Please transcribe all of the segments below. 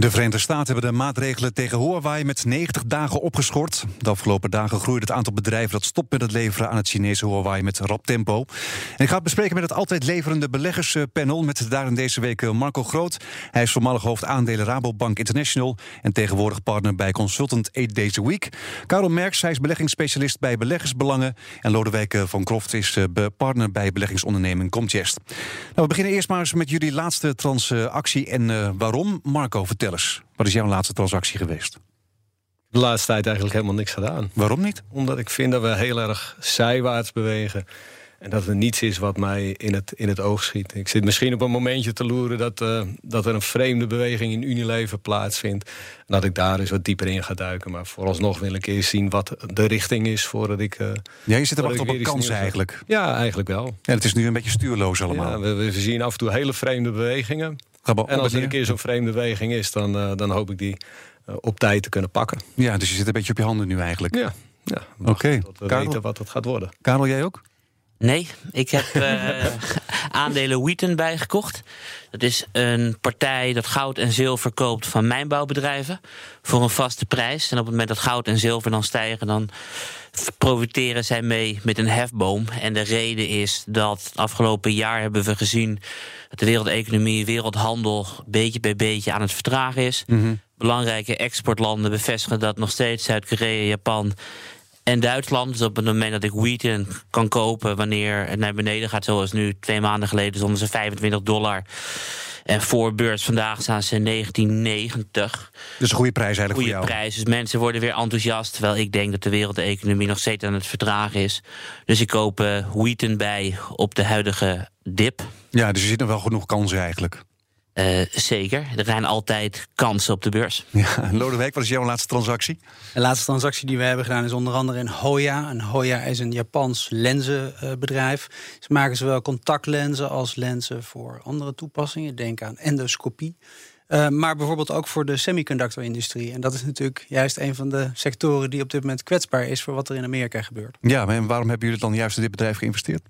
De Verenigde Staten hebben de maatregelen tegen Huawei met 90 dagen opgeschort. De afgelopen dagen groeide het aantal bedrijven dat stopt met het leveren aan het Chinese Huawei met rap tempo. En ik ga het bespreken met het altijd leverende beleggerspanel met daarin deze week eh, Marco Groot. Hij is voormalig hoofd aandelen Rabobank International en tegenwoordig partner bij Consultant 8 Days a Week. Karel Merks, hij is beleggingsspecialist bij Beleggersbelangen en Lodewijk eh, van Kroft is eh, partner bij beleggingsonderneming Comgest. Nou, we beginnen eerst maar eens met jullie laatste transactie en waarom. Marco, vertel wat is jouw laatste transactie geweest? De laatste tijd eigenlijk helemaal niks gedaan. Waarom niet? Omdat ik vind dat we heel erg zijwaarts bewegen. En dat er niets is wat mij in het, in het oog schiet. Ik zit misschien op een momentje te loeren dat, uh, dat er een vreemde beweging in Unilever plaatsvindt. En dat ik daar eens wat dieper in ga duiken. Maar vooralsnog wil ik eerst zien wat de richting is voordat ik. Uh, ja, je zit er wachten op een kans eigenlijk. Ja, eigenlijk wel. Ja, het is nu een beetje stuurloos allemaal. Ja, we, we zien af en toe hele vreemde bewegingen. En als er een keer zo'n vreemde beweging is, dan, uh, dan hoop ik die uh, op tijd te kunnen pakken. Ja, dus je zit een beetje op je handen nu eigenlijk. Ja, ja oké. Okay. we weten wat het gaat worden. Karel, jij ook? Nee, ik heb uh, aandelen Wheaton bijgekocht. Dat is een partij dat goud en zilver koopt van mijnbouwbedrijven voor een vaste prijs. En op het moment dat goud en zilver dan stijgen, dan profiteren zij mee met een hefboom. En de reden is dat afgelopen jaar hebben we gezien dat de wereldeconomie, wereldhandel beetje bij beetje aan het vertragen is. Mm Belangrijke exportlanden bevestigen dat nog steeds Zuid-Korea, Japan en Duitsland. Dus op het moment dat ik Wheaton kan kopen wanneer het naar beneden gaat, zoals nu twee maanden geleden, zonder ze 25 dollar. En voor beurs vandaag staan ze 1990. Dus een goede prijs eigenlijk goede voor jou. prijs. Dus mensen worden weer enthousiast. Terwijl ik denk dat de wereldeconomie nog steeds aan het vertragen is. Dus ik koop uh, Wheaton bij op de huidige dip. Ja, dus er zitten wel genoeg kansen eigenlijk. Uh, zeker. Er zijn altijd kansen op de beurs. Ja, Lodewijk, wat is jouw laatste transactie? De laatste transactie die we hebben gedaan is onder andere in Hoya. En Hoya is een Japans lenzenbedrijf. Ze maken zowel contactlenzen als lenzen voor andere toepassingen. Denk aan endoscopie. Uh, maar bijvoorbeeld ook voor de semiconductor-industrie. En dat is natuurlijk juist een van de sectoren die op dit moment kwetsbaar is voor wat er in Amerika gebeurt. Ja, en waarom hebben jullie dan juist in dit bedrijf geïnvesteerd?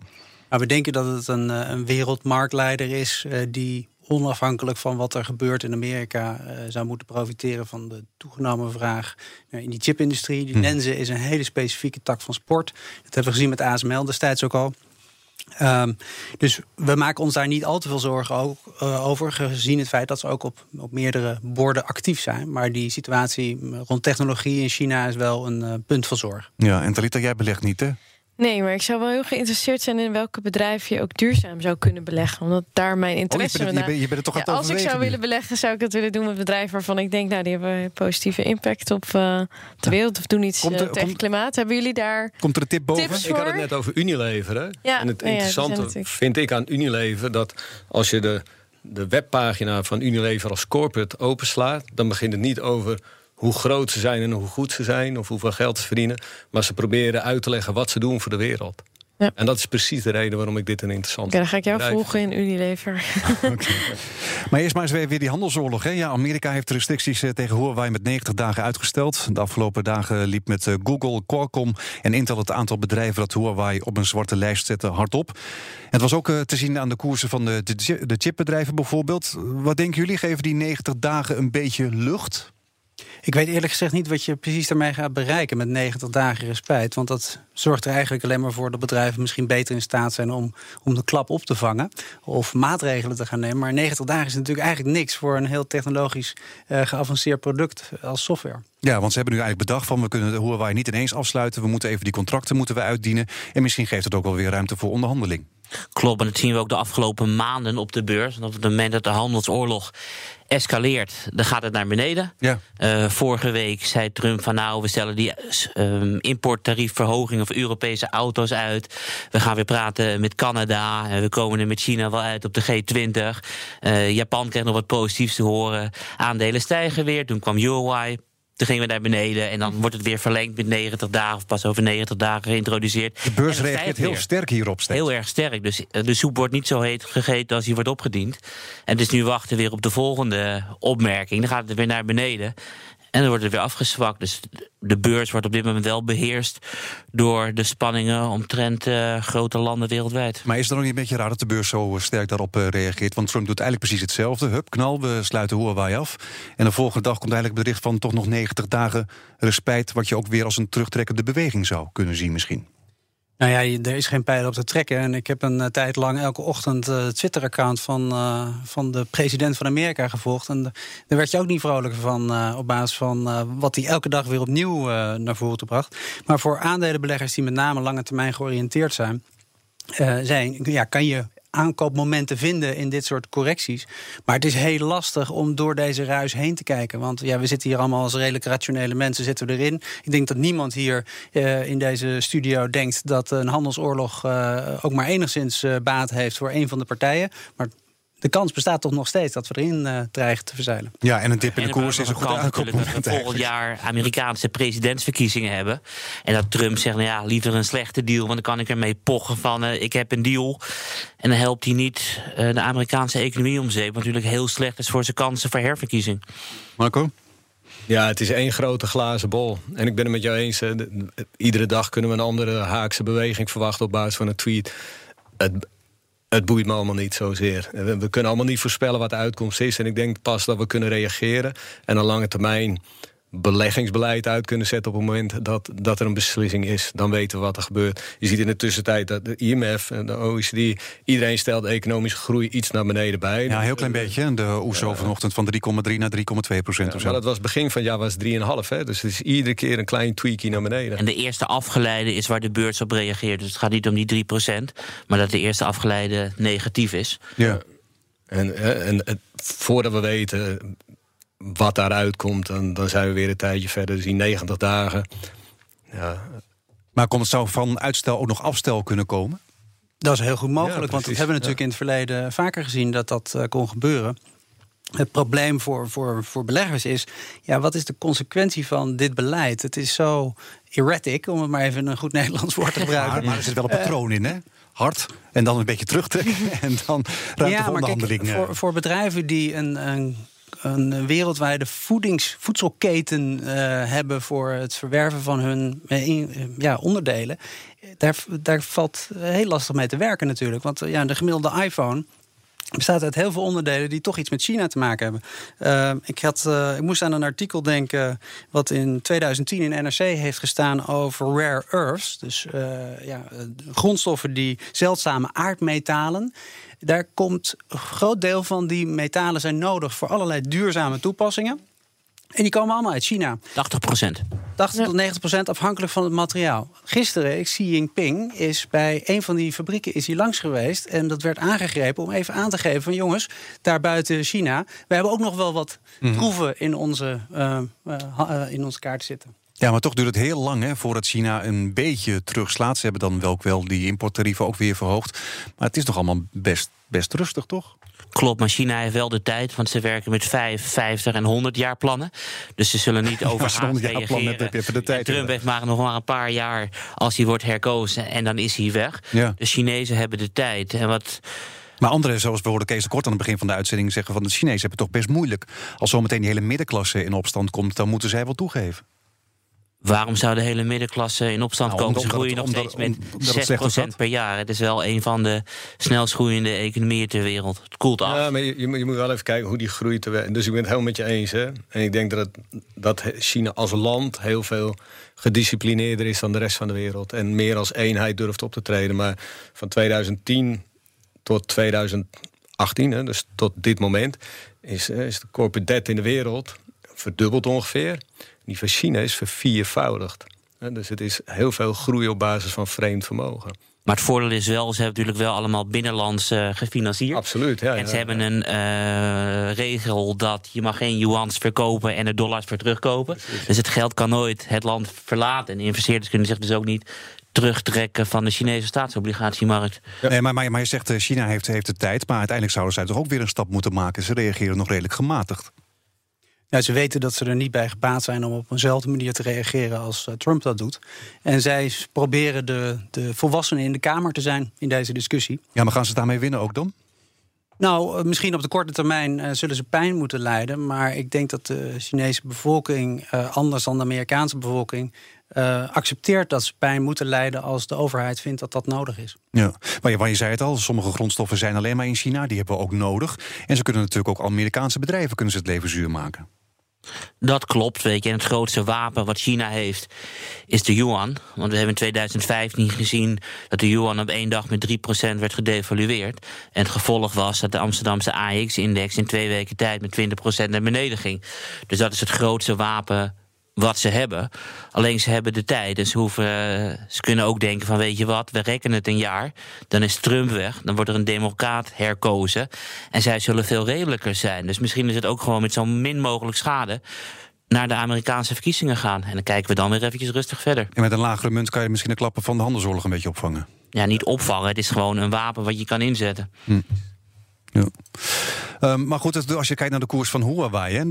Maar we denken dat het een, een wereldmarktleider is uh, die onafhankelijk van wat er gebeurt in Amerika uh, zou moeten profiteren van de toegenomen vraag in die chipindustrie. Die hm. lenzen is een hele specifieke tak van sport. Dat hebben we gezien met ASML destijds ook al. Um, dus we maken ons daar niet al te veel zorgen ook, uh, over, gezien het feit dat ze ook op, op meerdere borden actief zijn. Maar die situatie rond technologie in China is wel een uh, punt van zorg. Ja, en Talita, jij belegt niet, hè? Nee, maar ik zou wel heel geïnteresseerd zijn in welke bedrijf je ook duurzaam zou kunnen beleggen. Omdat daar mijn interesse oh, je, bent, je, bent, toch ja, Als ik zou willen beleggen, zou ik het willen doen met bedrijven waarvan ik denk, nou, die hebben positieve impact op uh, de wereld of doen iets komt er, uh, tegen komt, klimaat. Hebben jullie daar? Komt er een tip boven? Tips ik had het net over Unilever. Hè? Ja, en het interessante ja, vind ik aan Unilever dat als je de, de webpagina van Unilever als corporate openslaat, dan begint het niet over hoe groot ze zijn en hoe goed ze zijn... of hoeveel geld ze verdienen. Maar ze proberen uit te leggen wat ze doen voor de wereld. Ja. En dat is precies de reden waarom ik dit een interessant vind. Ja, dan ga ik jou volgen in Unilever. okay. Maar eerst maar eens weer die handelsoorlog. Hè? Ja, Amerika heeft restricties eh, tegen Huawei met 90 dagen uitgesteld. De afgelopen dagen liep met eh, Google, Qualcomm en Intel... het aantal bedrijven dat Huawei op een zwarte lijst zette hardop. Het was ook uh, te zien aan de koersen van de, de, de chipbedrijven bijvoorbeeld. Wat denken jullie? Geven die 90 dagen een beetje lucht? Ik weet eerlijk gezegd niet wat je precies daarmee gaat bereiken met 90 dagen respijt. Want dat zorgt er eigenlijk alleen maar voor dat bedrijven misschien beter in staat zijn om, om de klap op te vangen. Of maatregelen te gaan nemen. Maar 90 dagen is natuurlijk eigenlijk niks voor een heel technologisch uh, geavanceerd product als software. Ja, want ze hebben nu eigenlijk bedacht van we kunnen de Huawei niet ineens afsluiten. We moeten even die contracten moeten we uitdienen. En misschien geeft het ook wel weer ruimte voor onderhandeling. Klopt, en dat zien we ook de afgelopen maanden op de beurs. En op het moment dat de handelsoorlog escaleert, dan gaat het naar beneden. Ja. Uh, vorige week zei Trump van nou, we stellen die um, importtariefverhogingen voor Europese auto's uit. We gaan weer praten met Canada. En we komen er met China wel uit op de G20. Uh, Japan krijgt nog wat positiefs te horen. Aandelen stijgen weer. Toen kwam Huawei. Toen gingen we naar beneden en dan wordt het weer verlengd met 90 dagen of pas over 90 dagen geïntroduceerd. De beurs reageert heel sterk hierop. Steeds. Heel erg sterk. Dus eh, de soep wordt niet zo heet gegeten als die wordt opgediend. En dus nu wachten we weer op de volgende opmerking. Dan gaat het weer naar beneden. En dan wordt het weer afgezwakt. Dus de beurs wordt op dit moment wel beheerst door de spanningen omtrent uh, grote landen wereldwijd. Maar is het dan ook niet een beetje raar dat de beurs zo sterk daarop uh, reageert? Want Trump doet eigenlijk precies hetzelfde. Hup, knal, we sluiten Huawei af. En de volgende dag komt eigenlijk bericht van toch nog 90 dagen respijt... wat je ook weer als een terugtrekkende beweging zou kunnen zien misschien. Nou ja, er is geen pijl op te trekken. En ik heb een uh, tijd lang elke ochtend het Twitter-account van, uh, van de president van Amerika gevolgd. En daar werd je ook niet vrolijker van uh, op basis van wat hij elke dag weer opnieuw naar voren bracht. Maar voor aandelenbeleggers die met name lange termijn georiënteerd zijn, zijn ja, kan je aankoopmomenten vinden in dit soort correcties. Maar het is heel lastig om door deze ruis heen te kijken. Want ja, we zitten hier allemaal als redelijk rationele mensen zitten erin. Ik denk dat niemand hier uh, in deze studio denkt dat een handelsoorlog uh, ook maar enigszins uh, baat heeft voor een van de partijen. Maar de kans bestaat toch nog steeds dat we erin uh, dreigen te verzeilen. Ja, en een dip in de koers is een goed natuurlijk dat we volgend jaar Amerikaanse presidentsverkiezingen hebben. En dat Trump zegt, nou ja, liever een slechte deal, want dan kan ik ermee pochen van uh, ik heb een deal. En dan helpt hij niet uh, de Amerikaanse economie om zeep, wat natuurlijk heel slecht is voor zijn kansen voor herverkiezing. Marco? Ja, het is één grote glazen bol. En ik ben het met jou eens. iedere dag kunnen we een andere haakse beweging verwachten op basis van een tweet. Het, het boeit me allemaal niet zozeer. We, kunnen allemaal niet voorspellen wat de uitkomst is. En ik denk pas dat we kunnen reageren. En een lange termijn beleggingsbeleid uit kunnen zetten op het moment dat, dat er een beslissing is. Dan weten we wat er gebeurt. Je ziet in de tussentijd dat de IMF en de OECD... iedereen stelt economische groei iets naar beneden bij. Ja, een heel klein beetje. De OESO vanochtend van 3,3 naar 3,2 procent ja, Maar dat was begin van het jaar was 3,5. Dus het is iedere keer een klein tweakie naar beneden. En de eerste afgeleide is waar de beurs op reageert. Dus het gaat niet om die 3 procent... maar dat de eerste afgeleide negatief is. Ja. En, en, en voordat we weten wat daaruit komt, dan, dan zijn we weer een tijdje verder. Dus die 90 dagen. Ja. Maar komt het zou van uitstel ook nog afstel kunnen komen? Dat is heel goed mogelijk, want we hebben natuurlijk in het verleden vaker gezien dat dat uh, kon gebeuren. Het probleem voor, voor, voor beleggers is, ja, wat is de consequentie van dit beleid? Het is zo erratic, om het maar even een goed Nederlands woord te gebruiken. Maar, er zit wel een patroon in, hè? Hard en dan een beetje terugtrekken en dan ruimte ja, voor onderhandeling. voor, voor bedrijven die een, een een wereldwijde voedings, voedselketen uh, hebben voor het verwerven van hun uh, ja, onderdelen. Daar, daar valt heel lastig mee te werken natuurlijk. Want ja, de gemiddelde iPhone bestaat uit heel veel onderdelen die toch iets met China te maken hebben. Uh, ik, had, uh, ik moest aan een artikel denken wat in 2010 in NRC heeft gestaan over rare earths. Dus uh, ja, grondstoffen die zeldzame aardmetalen. Daar komt een groot deel van die metalen zijn nodig voor allerlei duurzame toepassingen. En die komen allemaal uit China. 80 procent. 80 tot 90 procent afhankelijk van het materiaal. Gisteren, Xi Jinping is bij een van die fabrieken is hij langs geweest. En dat werd aangegrepen om even aan te geven van jongens, daar buiten China. We hebben ook nog wel wat mhm. proeven in onze, uh, uh, in onze kaart zitten. Ja, maar toch duurt het heel lang hè, voordat China een beetje terugslaat. Ze hebben dan wel, wel die importtarieven ook weer verhoogd. Maar het is toch allemaal best, best rustig, toch? Klopt, maar China heeft wel de tijd, want ze werken met 5, 50 en 100 jaar plannen. Dus ze zullen niet overhaast ja, reageren. Heb je even de tijd Trump heeft maar nog maar een paar jaar als hij wordt herkozen en dan is hij weg. Ja. De Chinezen hebben de tijd. En wat... Maar anderen, zoals hoorden Kees de Kort aan het begin van de uitzending zeggen... van de Chinezen hebben het toch best moeilijk. Als zometeen die hele middenklasse in opstand komt... dan moeten zij wel toegeven. Waarom zou de hele middenklasse in opstand nou, komen? Ze groeien nog steeds met 6% per jaar. Het is wel een van de snelst groeiende economieën ter wereld. Het koelt af. Ja, maar je, je, moet wel even kijken hoe die groeit. Dus ik ben het helemaal met je eens. Hè? En ik denk dat, het, dat China als land heel veel gedisciplineerder is dan de rest van de wereld. En meer als eenheid durft op te treden. Maar van 2010 tot 2018, hè, dus tot dit moment, is, is de corporate debt in de wereld verdubbeld ongeveer die van China is verviervoudigd. Dus het is heel veel groei op basis van vreemd vermogen. Maar het voordeel is wel, ze hebben natuurlijk wel allemaal binnenlands uh, gefinancierd. Absoluut, ja. En ze hebben een uh, regel dat je mag geen yuans verkopen en er dollars voor terugkopen. Dus het geld kan nooit het land verlaten. En investeerders kunnen zich dus ook niet terugtrekken van de Chinese staatsobligatiemarkt. Nee, maar, maar, maar je zegt, eh, China heeft, heeft de tijd, maar uiteindelijk zouden zij toch ook weer een stap moeten maken. Ze reageren nog redelijk gematigd. Ja, ze weten dat ze er niet bij gebaat zijn om op eenzelfde manier te reageren als uh, Trump dat doet. En zij proberen de, de volwassenen in de Kamer te zijn in deze discussie. Ja, maar gaan ze daarmee winnen ook dan? Nou, misschien op de korte termijn zullen ze pijn moeten lijden. Maar ik denk dat de Chinese bevolking, anders dan de Amerikaanse bevolking, uh, accepteert dat ze pijn moeten lijden als de overheid vindt dat dat nodig is. Ja, maar je, je zei het al, sommige grondstoffen zijn alleen maar in China, die hebben we ook nodig. En ze kunnen natuurlijk ook Amerikaanse bedrijven kunnen ze het leven zuur maken. Dat klopt, weet je. En het grootste wapen wat China heeft is de yuan. Want we hebben in 2015 gezien dat de yuan op één dag met 3% werd gedevalueerd. En het gevolg was dat de Amsterdamse AX-index in twee weken tijd met 20% naar beneden ging. Dus dat is het grootste wapen wat ze hebben. Alleen ze hebben de tijd. En ze, hoeven, ze kunnen ook denken van weet je wat, we rekken het een jaar. Dan is Trump weg. Dan wordt er een democraat herkozen. En zij zullen veel redelijker zijn. Dus misschien is het ook gewoon met zo min mogelijk schade naar de Amerikaanse verkiezingen gaan. En dan kijken we dan weer eventjes rustig verder. En met een lagere munt kan je misschien de klappen van de handelsoorlog een beetje opvangen. Ja, niet opvangen. Het is gewoon een wapen wat je kan inzetten. Hm. Ja. Ehm, maar goed, als je kijkt naar de koers van Huawei, hè,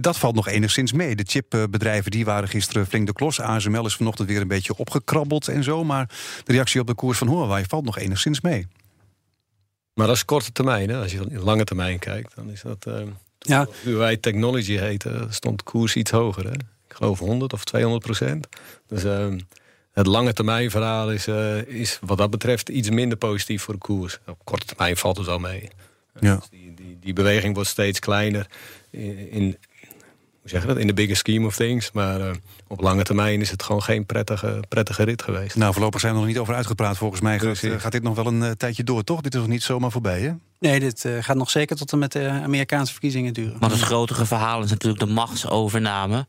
dat valt nog enigszins mee. De chipbedrijven die waren gisteren flink de klos. ASML is vanochtend weer een beetje opgekrabbeld en zo. Maar de reactie op de koers van Huawei valt nog enigszins mee. Maar dat is korte termijn. Hè? Als je in lange termijn kijkt, dan is dat. Uh, ja. Huawei Technology heette, stond de koers iets hoger. Hè? Ik geloof 100 of 200 procent. Dus. Ehm, het lange termijn verhaal is, uh, is wat dat betreft iets minder positief voor de koers. Op korte termijn valt het wel mee. Ja. Dus die, die, beweging wordt steeds kleiner in, hoe zeg je dat, in de bigger scheme of things. Maar uh, op lange termijn is het gewoon geen prettige, prettige rit geweest. Nou, voorlopig zijn we er nog niet over uitgepraat. Volgens mij gaat, uh, gaat dit nog wel een uh, tijdje door, toch? Dit is nog niet zomaar voorbij, hè? Nee, dit gaat nog zeker tot en met de Amerikaanse verkiezingen duren. Maar het grotere verhaal is natuurlijk de machtsovername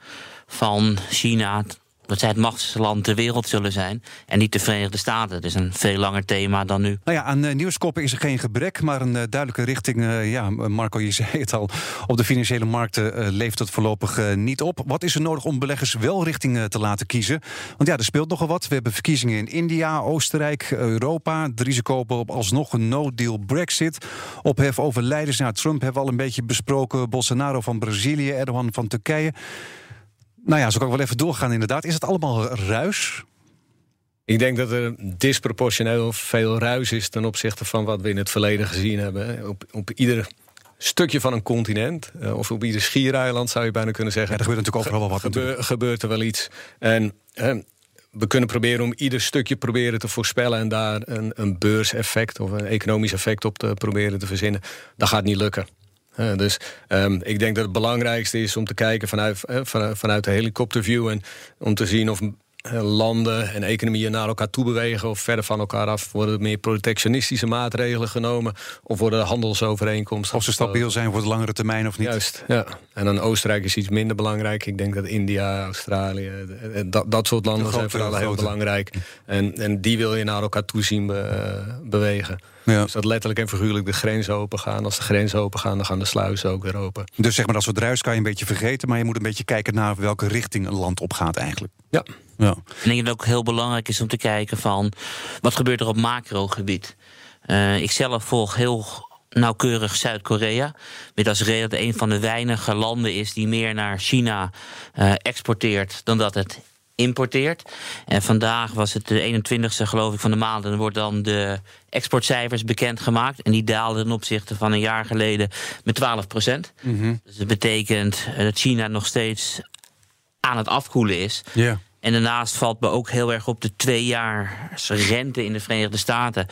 van China dat zij het machtigste land ter wereld zullen zijn. En niet de Verenigde Staten. Het is een veel langer thema dan nu. Nou ja, aan uh, nieuwskoppen is er geen gebrek. Maar een uh, duidelijke richting, uh, ja, Marco, je zei het al. Op de financiële markten leeft het voorlopig niet op. Wat is er nodig om beleggers wel richting te laten kiezen? Want ja, er speelt nogal wat. We hebben verkiezingen in India, Oostenrijk, Europa. Het risico op alsnog een no-deal Brexit. Ophef over leiders. Nou, Trump hebben we al een beetje besproken. Bolsonaro van Brazilië, Erdogan van Turkije. Nou ja, zo kan ik wel even doorgaan inderdaad. Is het allemaal ruis? Ik denk dat er disproportioneel veel ruis is ten opzichte van wat we in het verleden gezien hebben. Op, op ieder stukje van een continent, eh, of op ieder schiereiland zou je bijna kunnen zeggen. Ja, er gebeurt natuurlijk overal wel wat. gebeurt er wel iets. En we kunnen proberen om ieder stukje proberen te voorspellen en daar een, een beurseffect of een economisch effect op te proberen te verzinnen. Dat gaat niet lukken dus um, ik denk dat het belangrijkste is om te kijken vanuit, vanuit de helikopterview en om te zien of landen en economieën naar elkaar toe bewegen of verder van elkaar af. Worden er meer protectionistische maatregelen genomen of worden er handelsovereenkomsten? Of ze stabiel zijn voor de langere termijn of niet? Juist, ja. En dan Oostenrijk is iets minder belangrijk. Ik denk dat India, Australië, dat, dat soort landen zijn vooral heel belangrijk. En, en die wil je naar elkaar toe zien bewegen. Ja. Dus dat letterlijk en figuurlijk de grenzen open gaan. Als de grenzen open gaan, dan gaan de sluizen ook weer open. Dus zeg maar, dat soort ruis kan je een beetje vergeten... maar je moet een beetje kijken naar welke richting een land opgaat eigenlijk. Ja. ja. En ik denk dat het ook heel belangrijk is om te kijken van... wat gebeurt er op macrogebied? Uh, ik zelf volg heel nauwkeurig Zuid-Korea. Weet als reden dat een van de weinige landen is die meer naar China uh, exporteert dan dat het importeert. En vandaag was het de 21ste geloof ik van de maand. En dan wordt dan de exportcijfers bekendgemaakt. En die daalden ten opzichte van een jaar geleden met 12 procent. Mhm. Dus dat betekent dat China nog steeds aan het afkoelen is. Ja. En daarnaast valt me ook heel erg op de tweejaars rente in de Verenigde Staten.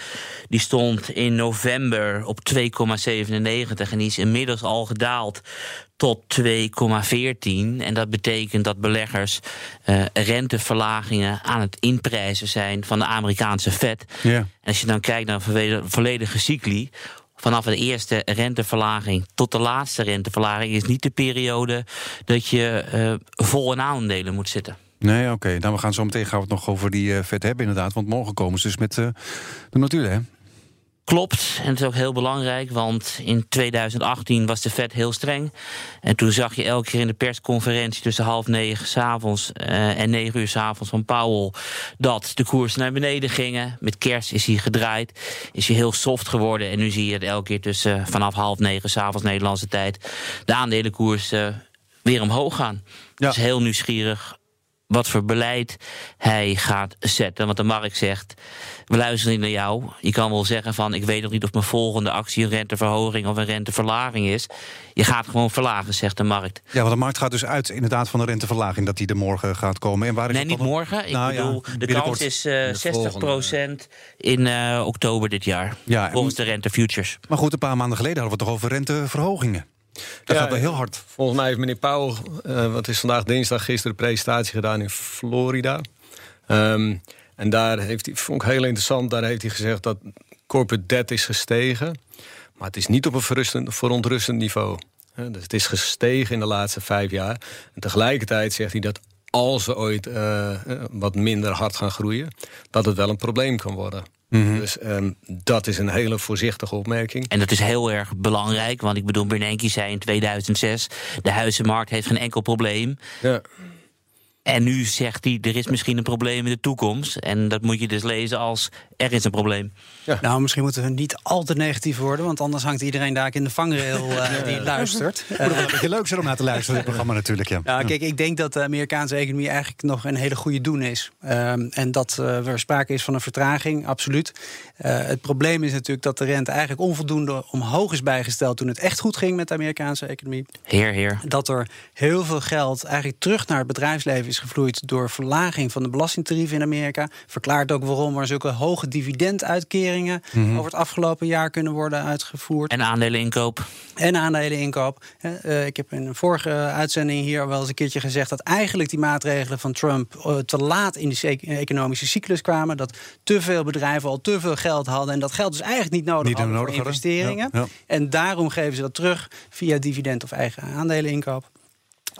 Die stond in november op 2,97 en die is inmiddels al gedaald tot 2,14. En dat betekent dat beleggers uh, renteverlagingen aan het inprijzen zijn van de Amerikaanse Fed. Ja. En als je dan kijkt naar een volledige cycli, vanaf de eerste renteverlaging tot de laatste renteverlaging is niet de periode dat je uh, vol in aandelen moet zitten. Nee, oké. Okay. Nou, we gaan zo meteen gaan we het nog over die uh, vet hebben inderdaad. Want morgen komen ze dus met uh, de notulen, hè? Klopt, en het is ook heel belangrijk, want in 2018 was de vet heel streng. En toen zag je elke keer in de persconferentie tussen half negen s'avonds uh, en negen uur s'avonds van Powell dat de koersen naar beneden gingen. Met kerst is hij gedraaid, is hij heel soft geworden. En nu zie je het elke keer tussen vanaf half negen s'avonds Nederlandse tijd de aandelenkoers weer omhoog gaan. Ja. Dus heel nieuwsgierig wat voor beleid hij gaat zetten. Want de markt zegt, we luisteren niet naar jou. Je kan wel zeggen van, ik weet nog niet of mijn volgende actie een renteverhoging of een renteverlaging is. Je gaat gewoon verlagen, zegt de markt. Ja, want de markt gaat dus uit inderdaad van de renteverlaging dat die er morgen gaat komen. En waar is nee, niet morgen. Ik nou bedoel, de kans is uh, 60% in uh, oktober dit jaar. Ja, volgens de rente futures. Maar goed, een paar maanden geleden hadden we het toch over renteverhogingen. Dat gaat wel heel hard. Volgens mij heeft meneer Powell, uh, wat is vandaag dinsdag, gisteren een presentatie gedaan in Florida. Um, en daar heeft hij, vond ik heel interessant, daar heeft hij gezegd dat corporate debt is gestegen. Maar het is niet op een verontrustend niveau. Dus het is gestegen in de laatste vijf jaar. En tegelijkertijd zegt hij dat als we ooit uh, wat minder hard gaan groeien, dat het wel een probleem kan worden. Mhm. Dus um, dat is een hele voorzichtige opmerking. En dat is heel erg belangrijk, want ik bedoel, Bernanke zei in 2006... de huizenmarkt heeft geen enkel probleem. Ja. En nu zegt hij, er is misschien een probleem in de toekomst. En dat moet je dus lezen als, er is een probleem. Ja. Nou, misschien moeten we niet al te negatief worden... want anders hangt iedereen daar in de vangrail uh, die luistert. Het moet wel een beetje leuk zijn om naar te luisteren, dit programma natuurlijk. Ja. ja, kijk, ik denk dat de Amerikaanse economie eigenlijk nog een hele goede doen is. Um, en dat uh, er sprake is van een vertraging, absoluut. Uh, het probleem is natuurlijk dat de rente eigenlijk onvoldoende omhoog is bijgesteld... toen het echt goed ging met de Amerikaanse economie. Heer, heer. Dat er heel veel geld eigenlijk terug naar het bedrijfsleven is gevloeid door verlaging van de belastingtarieven in Amerika. Verklaart ook waarom er zulke hoge dividenduitkeringen mm over het afgelopen jaar kunnen worden uitgevoerd. En aandeleninkoop. En aandeleninkoop. Uh, ik heb in een vorige uitzending hier wel eens een keertje gezegd dat eigenlijk die maatregelen van Trump uh, te laat in de economische cyclus kwamen. Dat te veel bedrijven al te veel geld hadden en dat geld dus eigenlijk niet nodig niet hadden voor investeringen. Ja, ja. En daarom geven ze dat terug via dividend of eigen aandeleninkoop.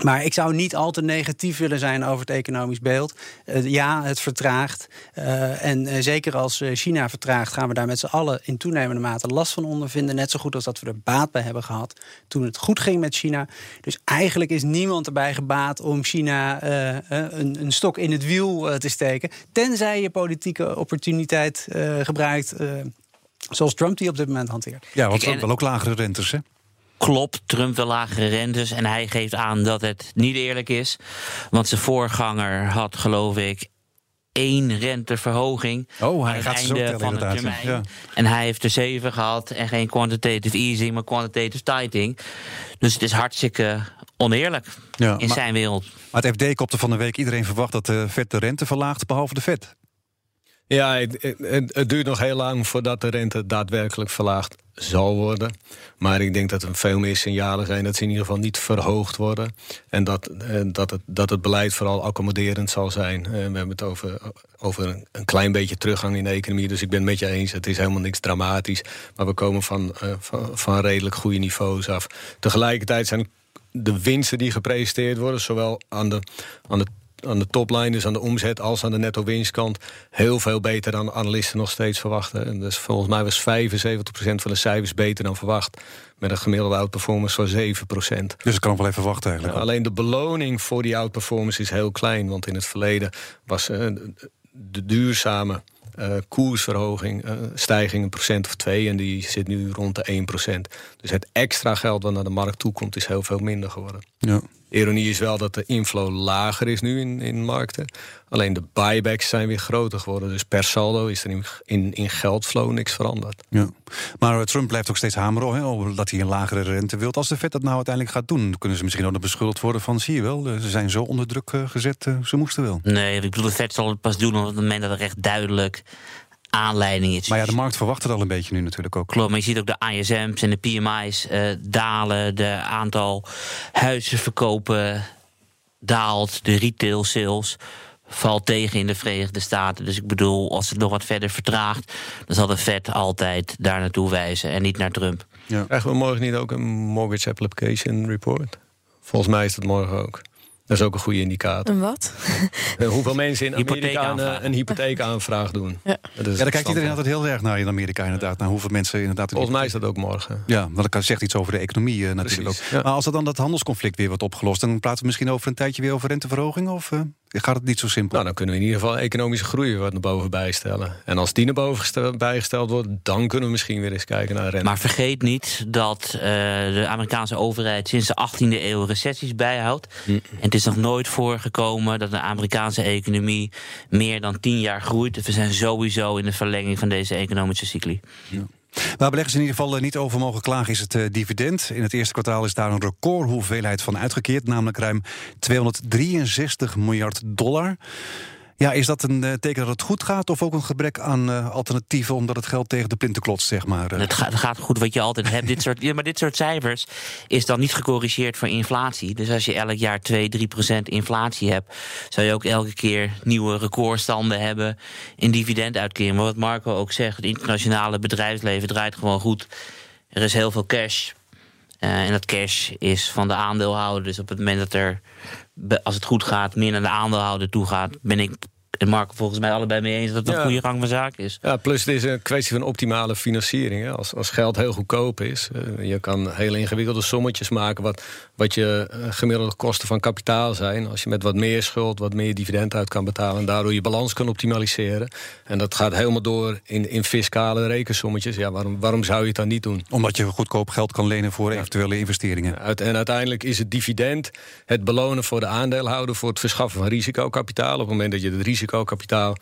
Maar ik zou niet al te negatief willen zijn over het economisch beeld. Uh, ja, het vertraagt. Uh, en uh, zeker als China vertraagt, gaan we daar met z'n allen in toenemende mate last van ondervinden. Net zo goed als dat we er baat bij hebben gehad toen het goed ging met China. Dus eigenlijk is niemand erbij gebaat om China een, een, stok in het wiel te steken. Tenzij je politieke opportuniteit gebruikt. Zoals Trump die op dit moment hanteert. Ja, want Trump wil ook lagere rentes, hè? Klopt, Trump wil lagere rentes. En hij geeft aan dat het niet eerlijk is. Want zijn voorganger had, geloof ik, één renteverhoging. Oh, hij gaat het einde van de termijn. Ja. En hij heeft er zeven gehad. En geen quantitative easing, maar quantitative tightening. Dus het is hartstikke oneerlijk ja, in zijn wereld. Maar het FD kopte van de week iedereen verwacht dat de Fed de rente verlaagt, behalve de Fed. Ja, het, het, duurt nog heel lang voordat de rente daadwerkelijk verlaagd zal worden. Maar ik denk dat er veel meer signalen zijn dat ze in ieder geval niet verhoogd worden. En dat, eh, dat, het, dat het beleid vooral accommoderend zal zijn. Eh, we hebben het over, over een klein beetje teruggang in de economie. Dus ik ben het met je eens, het is helemaal niks dramatisch. Maar we komen van, uh, van, van redelijk goede niveaus af. Tegelijkertijd zijn de winsten die gepresenteerd worden, zowel aan de, aan de aan de topline, dus aan de omzet als aan de netto winstkant, heel veel beter dan analisten nog steeds verwachten. En dus volgens mij was 75% van de cijfers beter dan verwacht. Met een gemiddelde outperformance van 7%. Dus ik kan wel even wachten eigenlijk. alleen de beloning voor die outperformance is heel klein. Want in het verleden was uh, de duurzame uh, koersverhoging, uh, stijging een procent of twee. En die zit nu rond de 1 procent. Dus het extra geld wat naar de markt toe komt, is heel veel minder geworden. Ja. Ironie is wel dat de inflow lager is nu in, in markten. Alleen de buybacks zijn weer groter geworden. Dus per saldo is er in, in, in geldflow niks veranderd. Ja. Maar Trump blijft ook steeds hameren hè, dat hij een lagere rente wil. Als de Fed dat nou uiteindelijk gaat doen, kunnen ze misschien ook nog beschuldigd worden van... zie je wel, ze zijn zo onder druk eh, gezet, eh, ze moesten wel. Nee, ik bedoel, de Fed zal het pas doen op het moment dat er echt duidelijk aanleiding is. Maar ja, de markt verwacht het al een beetje nu natuurlijk ook. Klopt, maar je ziet ook de ISM's en de PMI's uh, dalen. De aantal huizen verkopen daalt. De retail sales valt tegen in de Verenigde Staten. Dus ik bedoel, als het nog wat verder vertraagt... dan zal de Fed altijd daar naartoe wijzen en niet naar Trump. Ja. Krijgen we morgen niet ook een mortgage application report? Volgens mij is dat morgen ook. Dat is ook een goede indicator. Een wat? Eh, hoeveel mensen in Amerika een, een hypotheekaanvraag doen. Ja, ja daar kijkt iedereen altijd heel erg naar in Amerika inderdaad. Naar hoeveel mensen inderdaad... Volgens mij is dat ook morgen. Ja, want dat zegt iets over de economie uh, natuurlijk ook. Maar als er dan dat handelsconflict weer wordt opgelost... dan praten we misschien over een tijdje weer over renteverhoging? Of, uh? Gaat het niet zo simpel. Nou, dan kunnen we in ieder geval economische groei wat naar boven bijstellen. En als die naar boven bijgesteld wordt, dan kunnen we misschien weer eens kijken naar rente. Maar vergeet niet dat uh, de Amerikaanse overheid sinds de 18e eeuw recessies bijhoudt. Hm. En het is nog nooit voorgekomen dat de Amerikaanse economie meer dan 10 jaar groeit. We zijn sowieso in de verlenging van deze economische cycli. Ja. Waar beleggers in ieder geval eh, niet over mogen klagen is het uh, dividend. In het eerste kwartaal is daar een recordhoeveelheid van uitgekeerd, namelijk ruim 263 miljard dollar. Ja, is dat een eh, teken dat het goed gaat of ook een gebrek aan uh, alternatieven omdat het geld tegen de plinten klotst, zeg maar? Het, gaat, het gaat goed wat je altijd hebt. dit soort, ja, maar dit soort cijfers is dan niet gecorrigeerd voor inflatie. Dus als je elk jaar 2, 3 procent inflatie hebt, zou je ook elke keer nieuwe recordstanden hebben in dividenduitkering. Maar wat Marco ook zegt, het internationale bedrijfsleven draait gewoon goed. Er is heel veel cash. Uh, en dat cash is van de aandeelhouder. Dus op het moment dat er als het goed gaat, meer naar de aandeelhouder toe gaat, ben ik en Marco volgens mij allebei mee eens dat het een goede gang van zaken is. Ja, plus het is een kwestie van optimale financiering. Hè. Als, als geld heel goedkoop is, uh, je kan hele ingewikkelde sommetjes maken... wat, wat je uh, gemiddelde kosten van kapitaal zijn. Als je met wat meer schuld, wat meer dividend uit kan betalen... en daardoor je balans kan optimaliseren. En dat gaat helemaal door in, in fiscale rekensommetjes. Ja, waarom, waarom zou je het dan niet doen? Omdat je goedkoop geld kan lenen voor eventuele investeringen. Uit, en uiteindelijk is het dividend het belonen voor de aandeelhouder... voor het verschaffen van risicokapitaal. Op het moment dat je het risico risicokapitaal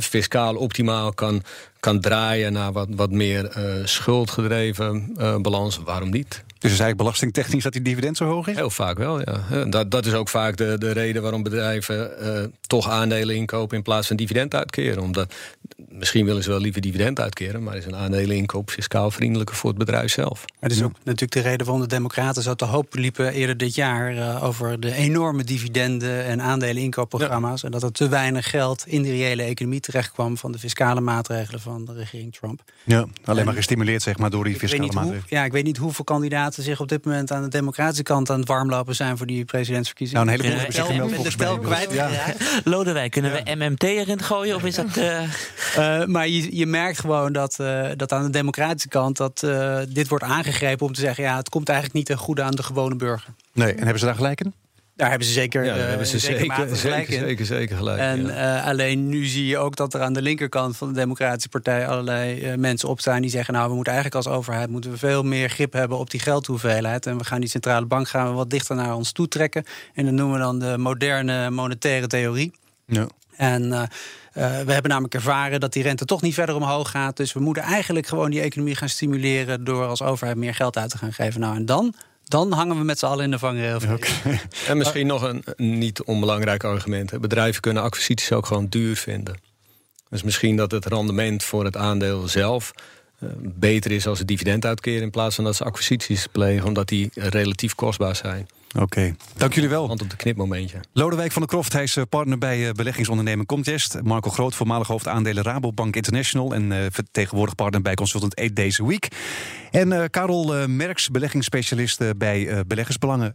fiscaal optimaal kan, kan draaien naar wat, wat meer uh, schuldgedreven uh, balans. Waarom niet? Dus is eigenlijk belastingtechnisch dat die dividend zo hoog is? Heel vaak wel, ja. Dat, dat is ook vaak de, de reden waarom bedrijven uh, toch aandelen inkopen in plaats van dividend uitkeren. Omdat misschien willen ze wel liever dividend uitkeren, maar is een aandeleninkoop fiscaal vriendelijker voor het bedrijf zelf. Het is ook natuurlijk de reden waarom de Democraten zo te hoop liepen eerder dit jaar uh, over de enorme dividenden en aandeleninkoopprogramma's. En dat er te weinig geld in de reële economie terechtkwam van de fiscale maatregelen van de regering Trump. Ja, alleen maar gestimuleerd zeg maar door die fiscale maatregelen. ja, ik weet niet hoeveel kandidaten zich op dit moment aan de democratische kant aan het warmlopen zijn voor die presidentsverkiezingen. Nou, een heleboel hebben zich gemeld volgens mij. Kwijt, ja. Lodewijk, kunnen we MMT erin gooien of is dat... Uh... Uh, maar je, je merkt gewoon dat, uh, dat aan de democratische kant dat uh, dit wordt aangegrepen om te zeggen: ja, het komt eigenlijk niet ten goede aan de gewone burger. Nee, en hebben ze daar gelijk in? Daar hebben ze zeker, ja, hebben ze zeker, zeker, gelijk zeker, zeker, zeker, gelijk. En ja. alleen nu zie je ook dat er aan de linkerkant van de Democratische Partij allerlei mensen opstaan die zeggen: Nou, we moeten eigenlijk als overheid moeten we veel meer grip hebben op die geldhoeveelheid. En we gaan die centrale bank gaan we wat dichter naar ons toe trekken. En dat noemen we dan de moderne monetaire theorie. Ja. En uh, we hebben namelijk ervaren dat die rente toch niet verder omhoog gaat. Dus we moeten eigenlijk gewoon die economie gaan stimuleren door als overheid meer geld uit te gaan geven. Nou, en dan dan hangen we met z'n allen in de vangrail. Okay. En misschien nog een niet onbelangrijk argument. Bedrijven kunnen acquisities ook gewoon duur vinden. Dus misschien dat het rendement voor het aandeel zelf uh, beter is als het dividend uitkeren... in plaats van dat ze acquisities plegen, omdat die relatief kostbaar zijn. Oké, dank jullie wel. Want op de knipmomentje. Lodewijk van der Kroft, hij is eh, partner bij eh, beleggingsonderneming Comtest. Marco Groot, voormalig hoofdaandelen Rabobank International... en uh, vertegenwoordig partner bij Consultant 8 Days a Week. En Karel Merks, beleggingsspecialist bij Beleggersbelangen.